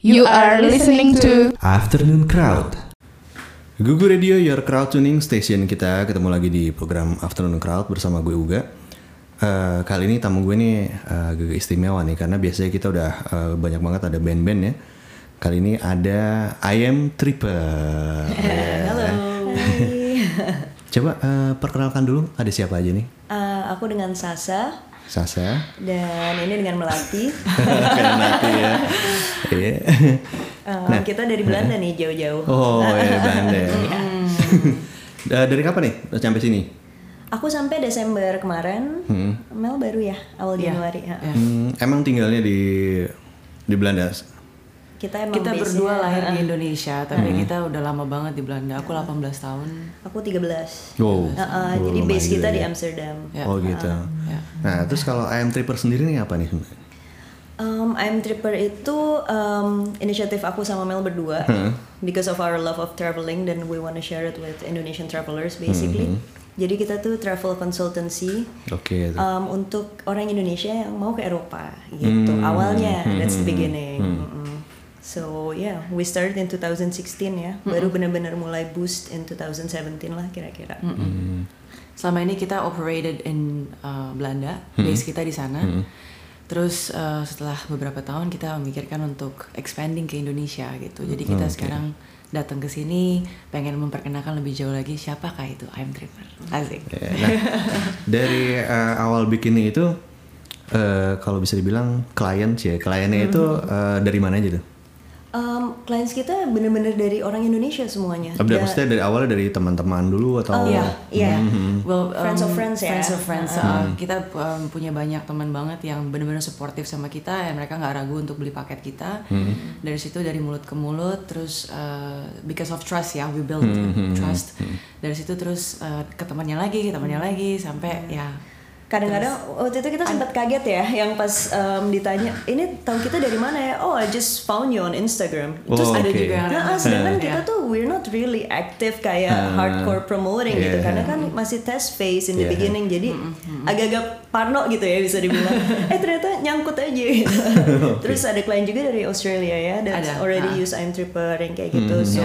You are listening to Afternoon Crowd. Gugu Radio, your crowd tuning station kita ketemu lagi di program Afternoon Crowd bersama gue Uga. Eh, kali ini tamu gue nih eh, agak istimewa nih karena biasanya kita udah eh, banyak banget ada band-band ya. Kali ini ada I Am Tripper. Halo. Coba eh, perkenalkan dulu ada siapa aja nih? Eh, aku dengan Sasa Sasa. dan ini dengan Melati. Nanti ya. Iya. Eh, kita dari Belanda nih jauh-jauh. Oh, ya Belanda. Eh, Dari kapan nih sampai sini? Aku sampai Desember kemarin. Mel baru ya awal Iya. Januari. ya. Hmm, emang tinggalnya di di Belanda. Kita emang Kita berdua lahir di Indonesia, tapi kita udah lama banget di Belanda. Aku 18 tahun. Aku 13. Wow. Eh, Oh, jadi base kita juga di ya. Amsterdam. Ya. Oh gitu. Ya. Nah terus kalau I am Tripper sendiri nih apa nih? Um, I'm Tripper itu um, inisiatif aku sama Mel berdua because of our love of traveling dan we wanna share it with Indonesian travelers basically. Jadi kita tuh travel consultancy Oke. itu. um, untuk orang Indonesia yang mau ke Eropa gitu. Awalnya that's the beginning. Mm-mm. So yeah, we started in 2016 ya. Baru benar-benar mulai boost in 2017 lah kira-kira. Selama ini kita operated in uh, Belanda, base kita di sana. Terus uh, setelah beberapa tahun kita memikirkan untuk expanding ke Indonesia gitu. Jadi kita sekarang datang ke sini pengen memperkenalkan lebih jauh lagi siapakah itu I'm Tripper. Asik. Ya, nah, dari eh, awal bikinnya itu eh, kalau bisa dibilang klien sih ya, kliennya itu eh, dari mana aja tuh? Um, clients kita bener-bener dari orang Indonesia semuanya. Tapi Dan- maksudnya dari awalnya dari teman-teman dulu atau? Oh, iya, iya. Well, Friends of um, friends ya. Friends of friends. uh, kita um, punya banyak teman banget yang benar-benar suportif sama kita, dan mereka nggak ragu untuk beli paket kita. Dari situ dari mulut ke mulut, terus uh, because of trust ya, we build trust. Dari situ terus uh, ke temannya lagi, ke temannya lagi, sampai ya. Kadang-kadang waktu itu kita sempat kaget ya, yang pas um, ditanya, ini tahu kita dari mana ya? Oh, I just found you on Instagram. Oh, Terus ada oke. juga yang Nah, sedangkan Ya. kita tuh we're not really active kayak hardcore promoting gitu yeah. karena kan masih test phase in the beginning jadi agak-agak parno gitu ya bisa dibilang eh ternyata nyangkut aja gitu terus ada klien juga dari Australia ya Ada, already ah. use I'm Tripper yang kayak gitu so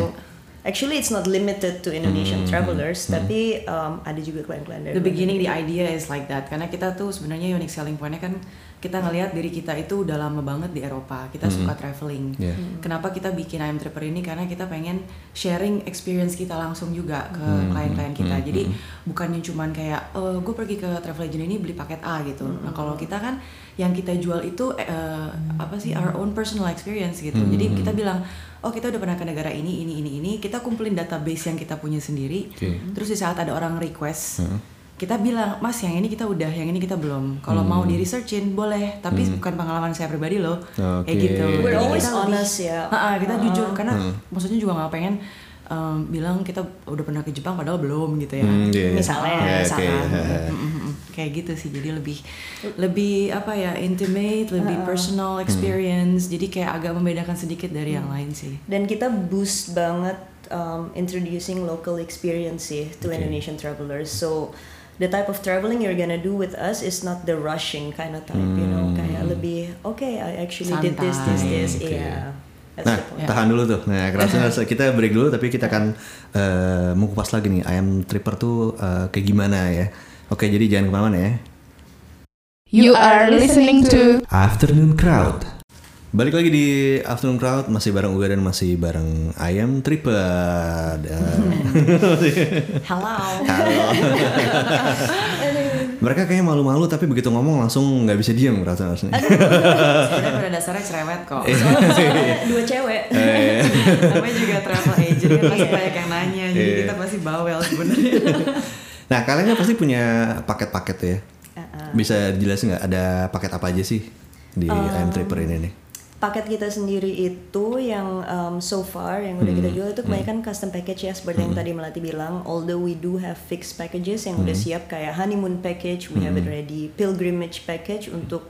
actually it's not limited to Indonesian travelers tapi um, ada juga klien-klien dari The beginning, the idea is like that. Karena kita tuh sebenarnya unique selling pointnya kan kita ngelihat diri kita itu udah lama banget di Eropa. Kita suka traveling. Yeah. Kenapa kita bikin I'm Tripper ini? Karena kita pengen sharing experience kita langsung juga ke klien-klien kita. Jadi bukannya cuman kayak, oh, gue pergi ke travel agent ini beli paket A gitu. Nah kalau kita kan yang kita jual itu eh, apa sih our own personal experience gitu. Jadi kita bilang, oh kita udah pernah ke negara ini, ini, ini, ini. Kita kumpulin database yang kita punya sendiri. Oke. Terus di saat ada orang request, kita bilang, Mas yang ini kita udah, yang ini kita belum. Kalau mau di researchin boleh, tapi bukan pengalaman saya pribadi loh. Oke. Kayak gitu. We're always kita lebih- honest ya. Ha-ha, kita jujur karena maksudnya juga nggak pengen um, bilang kita udah pernah ke Jepang padahal belum gitu ya. Hmm, iya. Misalnya, Ya, oke. misalkan. Mm, mm, mm. Kayak gitu sih. Jadi lebih lebih apa ya intimate, lebih personal experience. Jadi kayak agak membedakan sedikit dari yang lain sih. dan kita boost banget um, introducing local experience sih to Indonesian travelers. So the type of traveling you're gonna do with us is not the rushing kind of type, you know, kayak lebih okay, I actually did this, this, Santai. this, Oke. yeah. That's Nah, tahan dulu tuh. Nah, kerasa kita break dulu tapi kita akan eh, mengupas lagi nih ayam tripper tuh eh, kayak gimana ya. Oke, jadi jangan ke mana-mana ya. You are listening to Afternoon Crowd. Balik lagi di Afternoon Crowd masih bareng Uga dan masih bareng ayam tripper. Dan- Halo. Halo. Mereka kayaknya malu-malu tapi begitu ngomong langsung nggak bisa diam rasa rasanya. Sebenarnya pada dasarnya cerewet kok. Soalnya dua cewek. Eh, Namanya juga travel agent kan pasti banyak yang nanya, jadi Iya. kita pasti bawel sebenarnya. Nah, kalian kan pasti punya paket-paket tuh ya. Uh-uh. Bisa jelasin nggak ada paket apa aja sih di ayam tripper ini nih? Paket kita sendiri itu yang um, so far yang udah kita jual itu kebanyakan custom package ya seperti yang tadi Melati bilang. Although we do have fixed packages yang udah siap kayak honeymoon package, we have it ready. Pilgrimage package untuk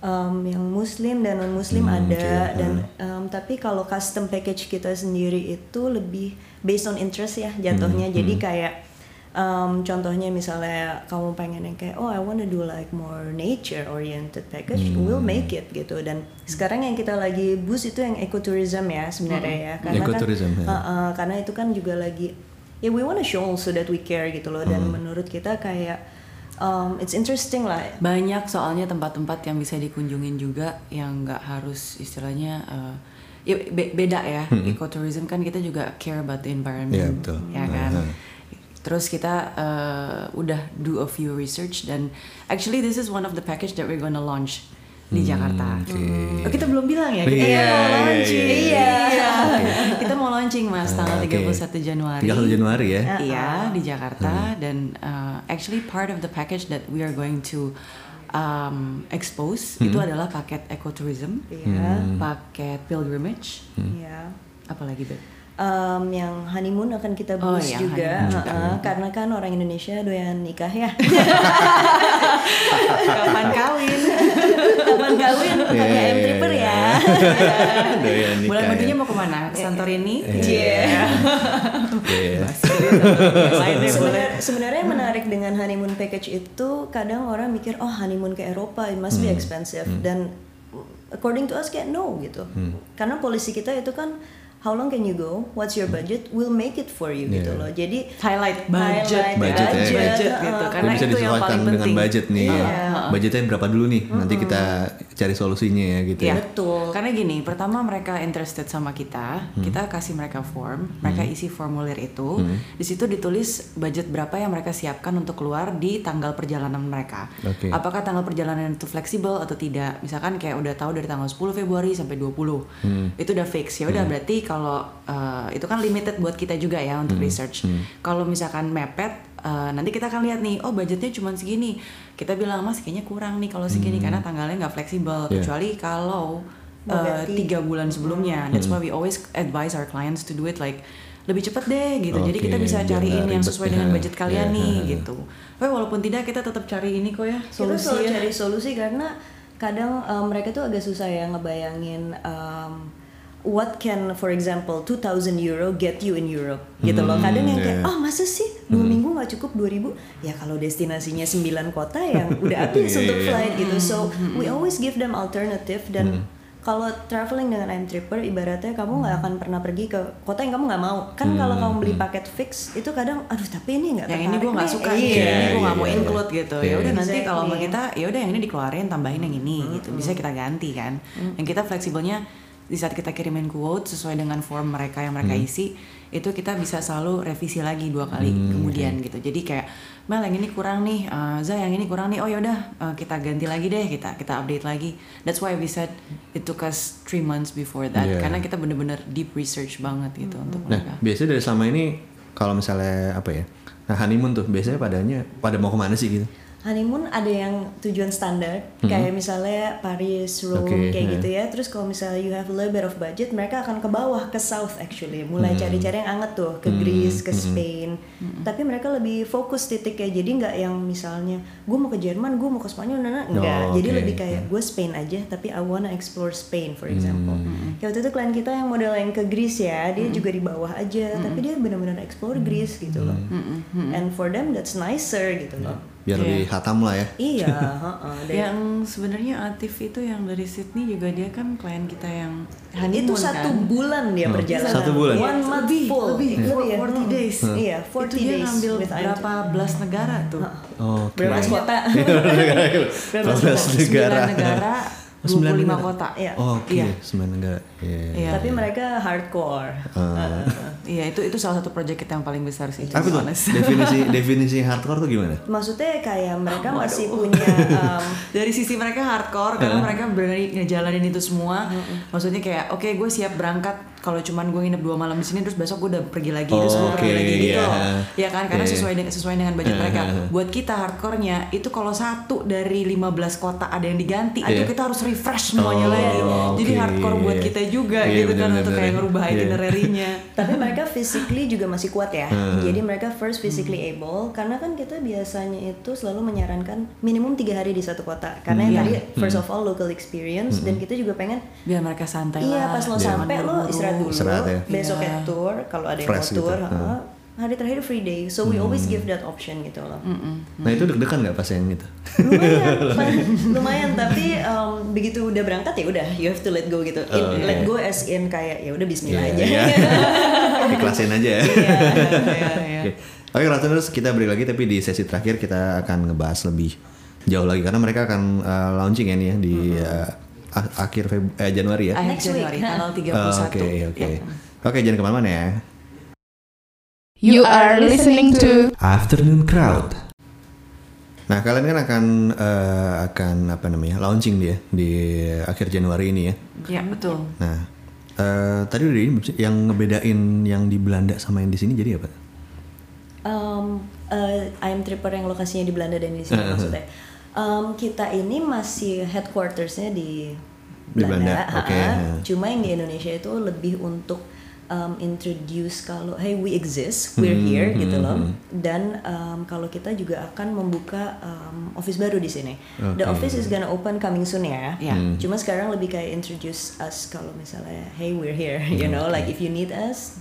um, yang muslim dan non muslim ada dan um, tapi kalau custom package kita sendiri itu lebih based on interest ya jatuhnya. Jadi kayak Um, contohnya misalnya kamu pengen yang kayak oh I wanna do like more nature oriented package, Hmm. we'll make it gitu. Dan sekarang yang kita lagi boost itu yang ecotourism ya sebenarnya ya, karena Ecotourism, kan ya. uh, uh, karena itu kan juga lagi ya we wanna show also that we care gitu loh. Dan Hmm. menurut kita kayak um, it's interesting lah. Banyak soalnya tempat-tempat yang bisa dikunjungin juga yang nggak harus istilahnya eh, ya be- beda ya. Ecotourism kan kita juga care about the environment, Iya, betul. ya kan. Nah, Terus kita eh, udah do a few research dan actually this is one of the package that we're gonna launch di Jakarta. oke. Oh, kita belum bilang ya. Kita Iya, mau iya, launching. iya, Iya. kita mau launching Mas tanggal Ah, Oke. 31 Januari. 31 Januari ya. Iya di Jakarta dan uh, actually part of the package that we are going to um, expose itu adalah paket ecotourism, Iya. paket pilgrimage, Iya. apalagi Beb? Um, yang honeymoon akan kita Oh, boost iya, juga, honeymoon. uh-uh, karena kan orang Indonesia doyan nikah ya. Kapan kawin? Kapan kawin pakai Iya, M tripper iya, ya. Doyan nikah Bulan ya. madunya mau ke mana? Ke Santorini? Iya. Iya. Lainnya boleh. Sebenarnya sebenarnya yang menarik dengan honeymoon package itu kadang orang mikir oh honeymoon ke Eropa it must be expensive dan according to us kayak no gitu. Karena polisi kita itu kan how long can you go? What's your budget? We'll make it for you gitu Yeah. loh. Jadi Highlight budget, Highlight Budget, ya. budget uh, gitu. Karena bisa itu yang disesuaikan paling dengan penting. budget nih. Iya. Budgetnya berapa dulu nih? Nanti kita cari solusinya ya gitu Iya, ya. Betul. Karena gini, pertama mereka interested sama kita, kita kasih mereka form, mereka isi formulir itu. Di situ ditulis budget berapa yang mereka siapkan untuk keluar di tanggal perjalanan mereka. Oke. Apakah tanggal perjalanan itu fleksibel atau tidak? Misalkan kayak udah tahu dari tanggal 10 Februari sampai 20. Itu udah fix. Ya udah berarti kalau uh, itu kan limited buat kita juga ya untuk research. Kalau misalkan mepet uh, nanti kita akan lihat nih, oh budgetnya cuma segini. Kita bilang mas kayaknya kurang nih kalau segini karena tanggalnya nggak fleksibel. Yeah. Kecuali kalau uh, tiga bulan sebelumnya. That's why we always advise our clients to do it like lebih cepat deh gitu. Jadi kita bisa cariin yang sesuai ya. dengan budget kalian Iya, nih iya. gitu. Tapi walaupun tidak kita tetap cari ini kok ya kita solusi selalu ya. cari solusi karena kadang um, mereka tuh agak susah ya ngebayangin um, what can for example 2000 euro get you in Europe gitu loh kadang yang kayak yeah. oh masa sih dua minggu nggak cukup 2000 ya kalau destinasinya 9 kota yang udah habis Iya, untuk iya. flight gitu so we always give them alternative dan kalau traveling dengan I'm Tripper ibaratnya kamu nggak akan pernah pergi ke kota yang kamu nggak mau kan kalau kamu beli paket fix itu kadang aduh tapi ini nggak yang ini gue nggak nih." suka Iya. yang ini gue nggak iya, mau iya. include gitu. Iya, Ya udah nanti Exactly. kalau sama kita, ya udah yang ini dikeluarin, tambahin yang ini gitu. Bisa kita ganti kan. Yang kita fleksibelnya di saat kita kirimin quote sesuai dengan form mereka yang mereka isi, itu kita bisa selalu revisi lagi dua kali kemudian gitu. Jadi kayak Mel yang ini kurang nih, uh, Za yang ini kurang nih. Oh ya udah uh, kita ganti lagi deh, kita kita update lagi. That's why we said it took us three months before that Yeah. karena kita bener-bener deep research banget gitu untuk Nah, mereka. biasanya dari selama ini kalau misalnya apa ya? Nah, honeymoon tuh biasanya padanya pada mau ke mana sih gitu? Honeymoon ada yang tujuan standar. Kayak misalnya Paris, Rome Oke, kayak ya. gitu ya. Terus kalau misalnya you have a little bit of budget, mereka akan ke bawah ke south actually, mulai cari-cari yang anget tuh ke Greece, ke Spain. Tapi mereka lebih fokus titiknya. Jadi nggak yang misalnya gue mau ke Jerman, gue mau ke Spanyol, nah, nah, enggak. Oh, Jadi lebih kayak gue Spain aja, tapi I wanna explore Spain for example. Kayak waktu itu klien kita yang model yang ke Greece ya, dia juga di bawah aja, tapi dia benar-benar explore Greece gitu loh. And for them that's nicer gitu loh. Biar Iya. lebih hatam lah ya. Iya, heeh. Dan Yang sebenarnya Atif itu yang dari Sydney juga dia kan klien kita yang itu honeymoon satu kan. bulan dia Oh, perjalanan. satu bulan? One month Lebih, full. lebih, Iya, for- iya. 40 days. Iya, itu 40 dia days ngambil with berapa belas negara tuh? Oke. Berapa kota? Berapa belas negara? Sembilan negara, Oh, sembilan 25 negara. kota. Iya. Oh, Oke, Iya. sembilan negara. Iya. Iya. Tapi mereka hardcore. Ah. Iya, itu itu salah satu project kita yang paling besar sih. Apa tuh? Definisi definisi hardcore tuh gimana? Maksudnya kayak mereka Waduh. masih punya um, dari sisi mereka hardcore karena mereka berani ngejalanin itu semua. Maksudnya kayak oke gue siap berangkat kalau cuman gue nginep dua malam di sini terus besok gue udah pergi lagi terus gue Oh, pergi lagi gitu iya. loh. Ya kan karena Iya. sesuai dengan sesuai dengan budget mereka. Buat kita hardcore-nya itu kalau satu dari 15 kota ada yang diganti itu Iya. kita harus refresh semuanya Oh, lagi. Jadi oke. hardcore buat kita juga Iya, gitu kan untuk kayak ngerubah Iya. itinerary-nya. tapi mereka physically juga masih kuat ya. Hmm. Jadi mereka first physically able karena kan kita biasanya itu selalu menyarankan minimum tiga hari di satu kota. Karena yang Hmm. tadi first of all local experience dan kita juga pengen Biar mereka santai Iya lah. pas lo sampai lo buru-buru. Istirahat dulu, Istirahat ya. besoknya Iya. tour kalau ada yang Fresh mau tour, gitu. heeh. hari terakhir free day so we always give that option gitu loh Nah itu deg-degan nggak pas yang itu? lumayan lumayan tapi um, begitu udah berangkat ya udah you have to let go gitu In- Oh, oke. let go as in kayak ya udah Bismillah Iya, aja iya. Ikhlasin aja ya. Iya, iya. Oke, Oke Ratuners kita break lagi tapi di sesi terakhir kita akan ngebahas lebih jauh lagi karena mereka akan uh, launching ya nih ya di uh, a- akhir Feb- eh, Januari ya. Akhir. Januari tanggal 31. Oh, Oke oke. Ya. Oke jangan ke mana-mana ya. You are listening to Afternoon Crowd. Nah kalian kan akan eh, akan apa namanya launching dia di akhir Januari ini ya. Ya, betul. Nah eh, tadi udah ini yang ngebedain yang di Belanda sama yang di sini jadi apa? um, uh, I'm Tripper yang lokasinya di Belanda dan di sini Uh-huh. maksudnya. Um, kita ini masih headquartersnya di Di Belanda, Belanda, oke. ha-ha. Cuma yang di Indonesia itu lebih untuk um, introduce kalau hey we exist, we're Hmm, here hmm, gitu loh. hmm. Dan um, kalau kita juga akan membuka um, office baru di sini. The Oke. office is gonna open coming soon ya. Ya. Hmm. Cuma sekarang lebih kayak introduce us kalau misalnya hey we're here, you know, Oke. like if you need us,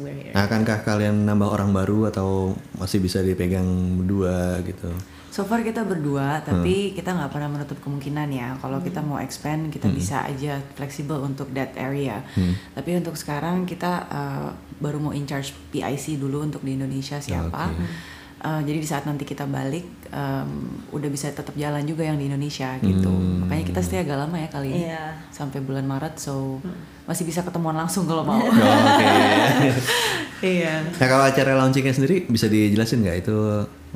we're here. Akankah kalian nambah orang baru atau masih bisa dipegang berdua gitu? So far kita Hmm. berdua, tapi kita nggak pernah menutup kemungkinan ya. Kalau kita mau expand, kita Hmm. bisa aja fleksibel untuk that area. Tapi untuk sekarang kita uh, baru mau in charge PIC dulu untuk di Indonesia siapa. Oke. Uh, jadi di saat nanti kita balik, um, udah bisa tetap jalan juga yang di Indonesia gitu. Hmm. Makanya kita stay agak lama ya kali ini, Iya. sampai bulan Maret. So masih bisa ketemuan langsung kalau mau. Oh, Oke. Iya. Nah kalau acara launchingnya sendiri bisa dijelasin nggak itu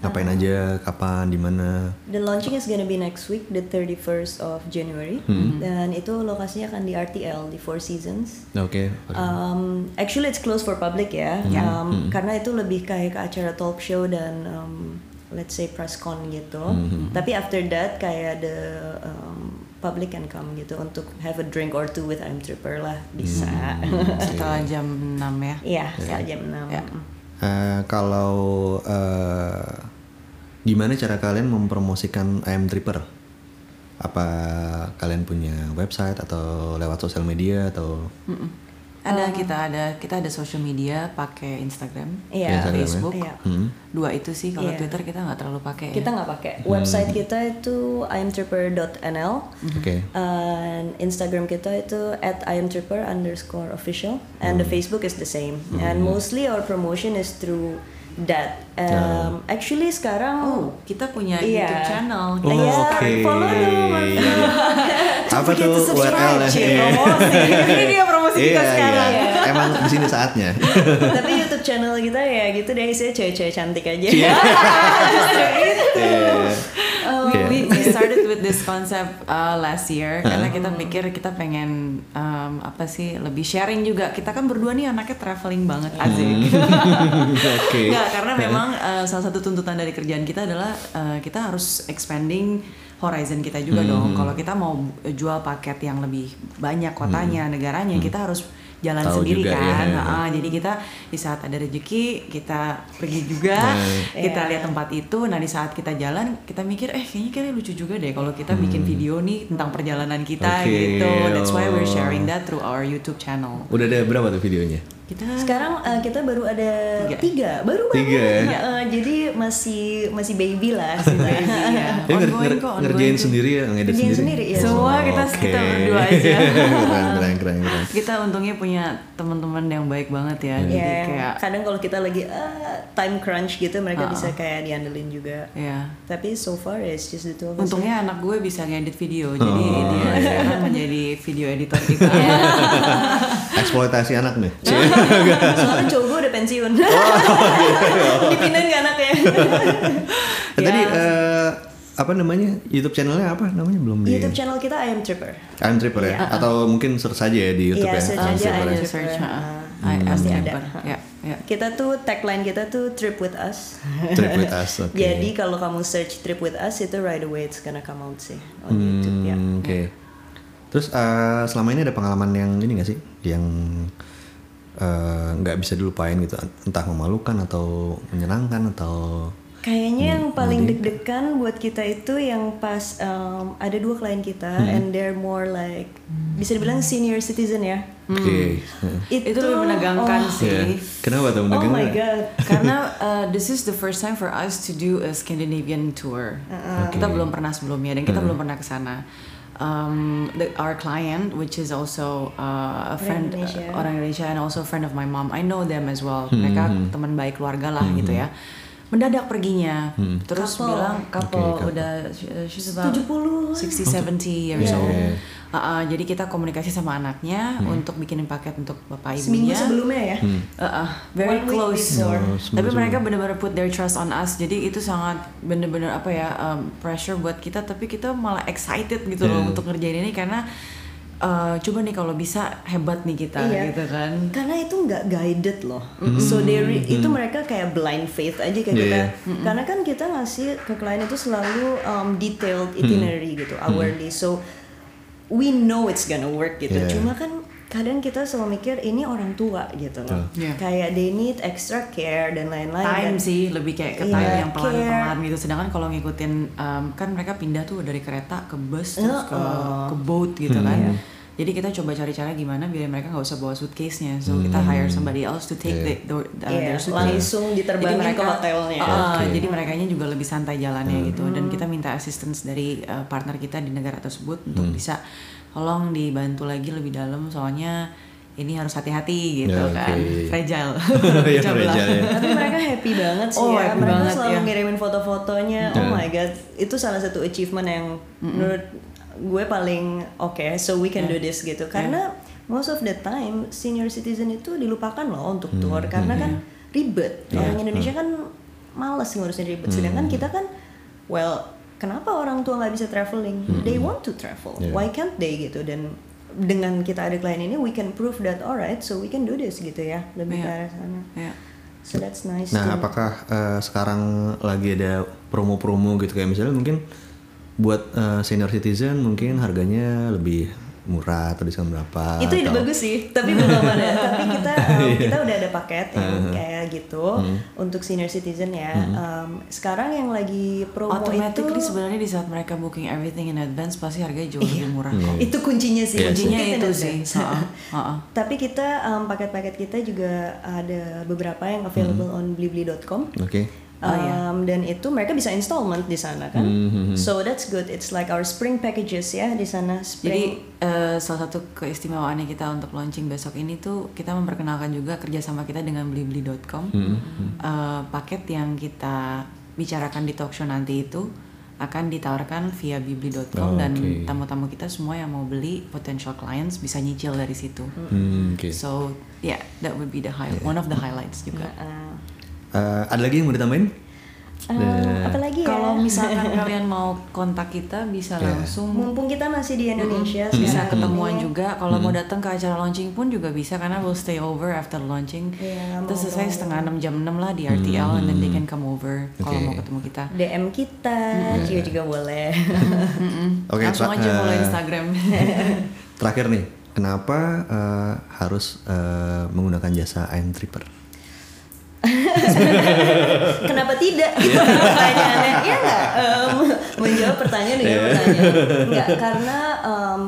ngapain aja, kapan, di mana? The launching is gonna be next week, the 31st of January. Dan itu lokasinya akan di RTL, di Four Seasons. Oke. Um, actually it's closed for public ya, Um, karena itu lebih kayak ke acara talk show dan um, let's say press con gitu. Tapi after that kayak the um, public can come gitu untuk have a drink or two with I'm Tripper lah bisa. Setelah jam 6 ya. Iya, setelah jam 6. Ya. Eh, kalau eh, gimana cara kalian mempromosikan IM Tripper? Apa kalian punya website atau lewat sosial media atau Mm-mm. Ada kita ada kita ada social media pakai Instagram, Iya, Instagram ya? Facebook. Iya. Hmm. Dua itu sih kalau Iya. Twitter kita nggak terlalu pakai. Kita ya. nggak pakai. Website kita itu imtripper.nl. Oke. And Instagram kita itu at imtripper underscore official and the Facebook is the same and mostly our promotion is through that um, actually sekarang Oh, kita punya Iya. YouTube channel. Oh, Iya, oke. follow dong, Iya. Apa forget tuh URL? Cik. Iya. Promosi. Ini dia promosi kita Iya, sekarang. iya. Emang di sini saatnya. tapi YouTube channel kita ya gitu deh isinya cewek-cewek cantik aja Iya. We, Iya. we, we started with this concept uh, last year karena kita pikir kita pengen um, apa sih lebih sharing juga. Kita kan berdua nih anaknya traveling banget asik. Oke. Nggak, karena memang uh, salah satu tuntutan dari kerjaan kita adalah uh, kita harus expanding horizon kita juga Hmm. dong. Kalau kita mau jual paket yang lebih banyak kotanya, negaranya, kita harus jalan Hmm. Tahu sendiri juga, kan. ya. Nah, jadi kita di saat ada rezeki kita pergi juga, Nah. kita Iya. lihat tempat itu. Nah di saat kita jalan kita mikir eh kayaknya kayaknya lucu juga deh kalau kita bikin video nih tentang perjalanan kita Hmm. Oke, gitu. That's why we're oh. sharing that through our YouTube channel. Udah ada berapa tuh videonya? Kita sekarang uh, kita baru ada Tiga. tiga, baru Tiga, banget ya? Uh, jadi masih masih baby lah kita Iya. Dia nger- nger- kok, ngerjain sendiri ya, ngedit sendiri. sendiri, ya. Semua kita- Oke. kita berdua aja. keren, keren, keren, keren. kita untungnya punya teman-teman yang baik banget ya. Jadi Ya, kayak kadang kalau kita lagi ah, time crunch gitu mereka Ah. bisa kayak diandelin juga. ya. Tapi so far it's just the two of us. Untungnya anak gue bisa ngedit video, jadi Oh, dia iya. sekarang menjadi video editor kita. Eksploitasi anak nih. Soalnya cowok gue udah pensiun. Dipindahin ke anaknya. Eh, Tadi eh, apa namanya YouTube channelnya apa namanya belum di YouTube channel kita I am Tripper. I'm Tripper ya atau mungkin search saja ya di YouTube Iya, ya search I'm aja Tripper I'm ya. Ada Tripper. search. Ah, I am pasti Tripper. ada. Ya, ya. Kita tuh tagline kita tuh trip with us. Trip with us, oke. Jadi kalau kamu search trip with us itu right away it's gonna come out sih on YouTube ya. Hmm, Oke. Terus eh, selama ini ada pengalaman yang ini gak sih? Yang eh, nggak bisa dilupain gitu, entah memalukan atau menyenangkan atau Kayaknya yang paling deg-degan buat kita itu yang pas um, ada dua klien kita and they're more like bisa dibilang senior citizen ya. Oke. Itu lebih menegangkan oh, sih. Iya. Kenapa tuh Oh menegangkan? my god. Karena uh, this is the first time for us to do a Scandinavian tour. Kita belum pernah sebelumnya dan kita belum pernah ke sana. Um, the, our client, which is also uh, a Orang friend Indonesia. orang Indonesia and also a friend of my mom, I know them as well. Mereka teman baik keluarga lah gitu ya. Mendadak perginya, terus Couple. bilang couple couple. udah uh, she's about 70 60 70 years Yeah. old. Uh, uh, jadi kita komunikasi sama anaknya untuk bikinin paket untuk bapak Seminggu ibunya. sebelumnya ya. Uh, uh, very One week close. before. Oh, Tapi seminggu mereka benar-benar put their trust on us. Jadi itu sangat benar-benar apa ya um, pressure buat kita. Tapi kita malah excited gitu loh Yeah. untuk ngerjain ini karena uh, coba nih kalau bisa hebat nih kita Iya. gitu kan. Karena itu nggak guided loh. So they re- itu mereka kayak blind faith aja kayak Iya, kita. iya. Karena kan kita ngasih ke klien itu selalu um, detailed itinerary gitu, hourly. So we know it's gonna work gitu. Iya. Cuma kan kadang kita selalu mikir ini orang tua gitu loh. Iya. Kayak they need extra care dan lain-lain. Time Dan- sih lebih kayak ke Iya, time yang care. pelan-pelan gitu. Sedangkan kalau ngikutin um, kan mereka pindah tuh dari kereta ke bus terus ke Uh-uh. ke boat gitu kan. Jadi kita coba cari cara gimana biar mereka nggak usah bawa suitcase-nya. So kita hire somebody else to take the, the, the, Iya, their suitcase. langsung diterbangin ke hotelnya. Uh, Oke. Jadi mereka juga lebih santai jalannya gitu. Dan kita minta assistance dari uh, partner kita di negara tersebut untuk bisa tolong dibantu lagi lebih dalam soalnya ini harus hati-hati gitu Ya, oke. kan. Fragile. Iya, belah. fragile ya. Tapi mereka happy banget sih Oh, ya. happy Mereka banget, selalu ya. ngirimin foto-fotonya. Ya. Oh my god, itu salah satu achievement yang menurut gue paling oke. So we can do this gitu. Karena most of the time senior citizen itu dilupakan loh untuk tour karena kan ribet. Orang Indonesia kan males ngurusin ribet. Sedangkan kita kan, well, kenapa orang tua nggak bisa traveling? They want to travel. Yeah. Why can't they gitu? Dan dengan kita ada klien ini, we can prove that alright, so we can do this gitu ya. Lebih ke Iya. arah sana. Ya. So that's nice. Nah, too. apakah eh, sekarang lagi ada promo-promo gitu kayak misalnya mungkin buat eh, senior citizen mungkin harganya lebih murah atau diskon berapa? itu ide atau- bagus sih, tapi belum ada. tapi kita um, Iya. kita udah ada paket yang Uh-huh. kayak gitu untuk senior citizen ya. Um, sekarang yang lagi promo Automatically itu sebenarnya di saat mereka booking everything in advance pasti harganya jauh lebih murah kok. itu kuncinya sih. Iya sih. Kuncinya in itu sih. Tapi kita um, paket-paket kita juga ada beberapa yang available on blibli.com. Oke. Oh, iya. Um, dan itu mereka bisa installment di sana kan. Hmm, So that's good. It's like our spring packages ya di sana. Jadi Spring. eh, salah satu keistimewaannya kita untuk launching besok ini tuh kita memperkenalkan juga kerjasama kita dengan blibli.com. Hmm, Eh, paket yang kita bicarakan di talk show nanti itu akan ditawarkan via blibli.com Oh, dan tamu-tamu kita semua yang mau beli potential clients bisa nyicil dari situ. Hmm, Oke. So yeah, that would be the high one of the highlights juga. Uh, Eh, ada lagi yang mau ditambahin? um, apa lagi ya? Kalau misalkan kalian mau kontak kita bisa Yeah. langsung mumpung kita masih di Indonesia bisa sekarang ketemuan juga kalau mau datang ke acara launching pun juga bisa karena we'll stay over after launching Iya, terus selesai dong. setengah enam jam 6 lah di RTL and then they can come over kalau Oke. mau ketemu kita DM kita, Cio juga boleh. Oke, langsung tra- aja follow eh, Instagram Terakhir nih, kenapa eh, harus eh, menggunakan jasa I'm Tripper? Kenapa tidak? Gitu pertanyaannya. Iya nggak? Em, menjawab pertanyaan dengan pertanyaan. Enggak, karena em,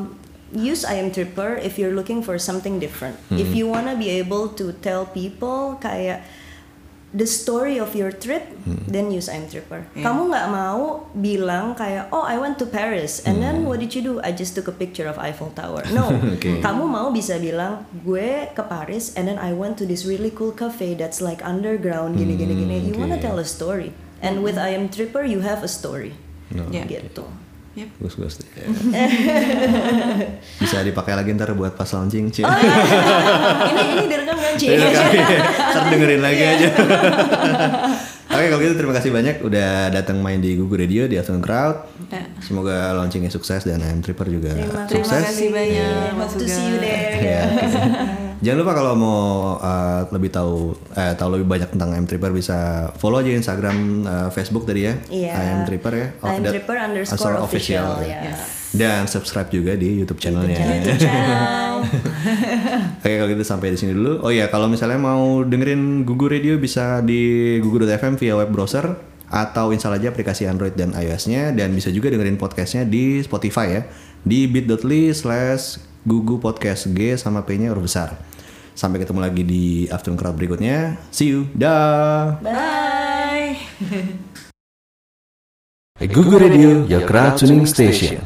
use I am Tripper if you're looking for something different. If you wanna be able to tell people kayak the story of your trip, then use I am Tripper. Yeah. Kamu nggak mau bilang kayak oh I went to Paris and then what did you do? I just took a picture of Eiffel Tower. No, Oke. kamu mau bisa bilang gue ke Paris and then I went to this really cool cafe that's like underground gini gini gini. You wanna oke. tell a story. And with I am Tripper you have a story. No. Yeah. Gitu. Yep. Bagus bagus. Bisa dipakai lagi ntar buat pas launching, Ci. Oh, iya. ini ini direkam kan Ci? Iya, kali. Ntar dengerin lagi aja. Oke kalau gitu terima kasih banyak udah datang main di Google Radio di Afternoon Crowd. Ya. Semoga launchingnya sukses dan I'm Tripper juga Terima sukses. Terima kasih banyak Hope Mas to see you there. Ya, oke. Jangan lupa kalau mau uh, lebih tahu eh, tahu lebih banyak tentang I'm Tripper bisa follow aja Instagram, uh, Facebook tadi ya. Iya. I'm Tripper ya. Oh, I'm that- Tripper underscore official, ya. Dan subscribe juga di YouTube channelnya. YouTube channel. Oke kalau gitu sampai di sini dulu. Oh ya kalau misalnya mau dengerin Gugu Radio bisa di gugu.fm via web browser atau install aja aplikasi Android dan iOS-nya dan bisa juga dengerin podcastnya di Spotify ya di bit.ly slash Gugu Podcast G sama P-nya huruf besar. Sampai ketemu lagi di Afternoon Crowd berikutnya. See you. Dah. Bye. Gugu Radio, your crowd tuning station.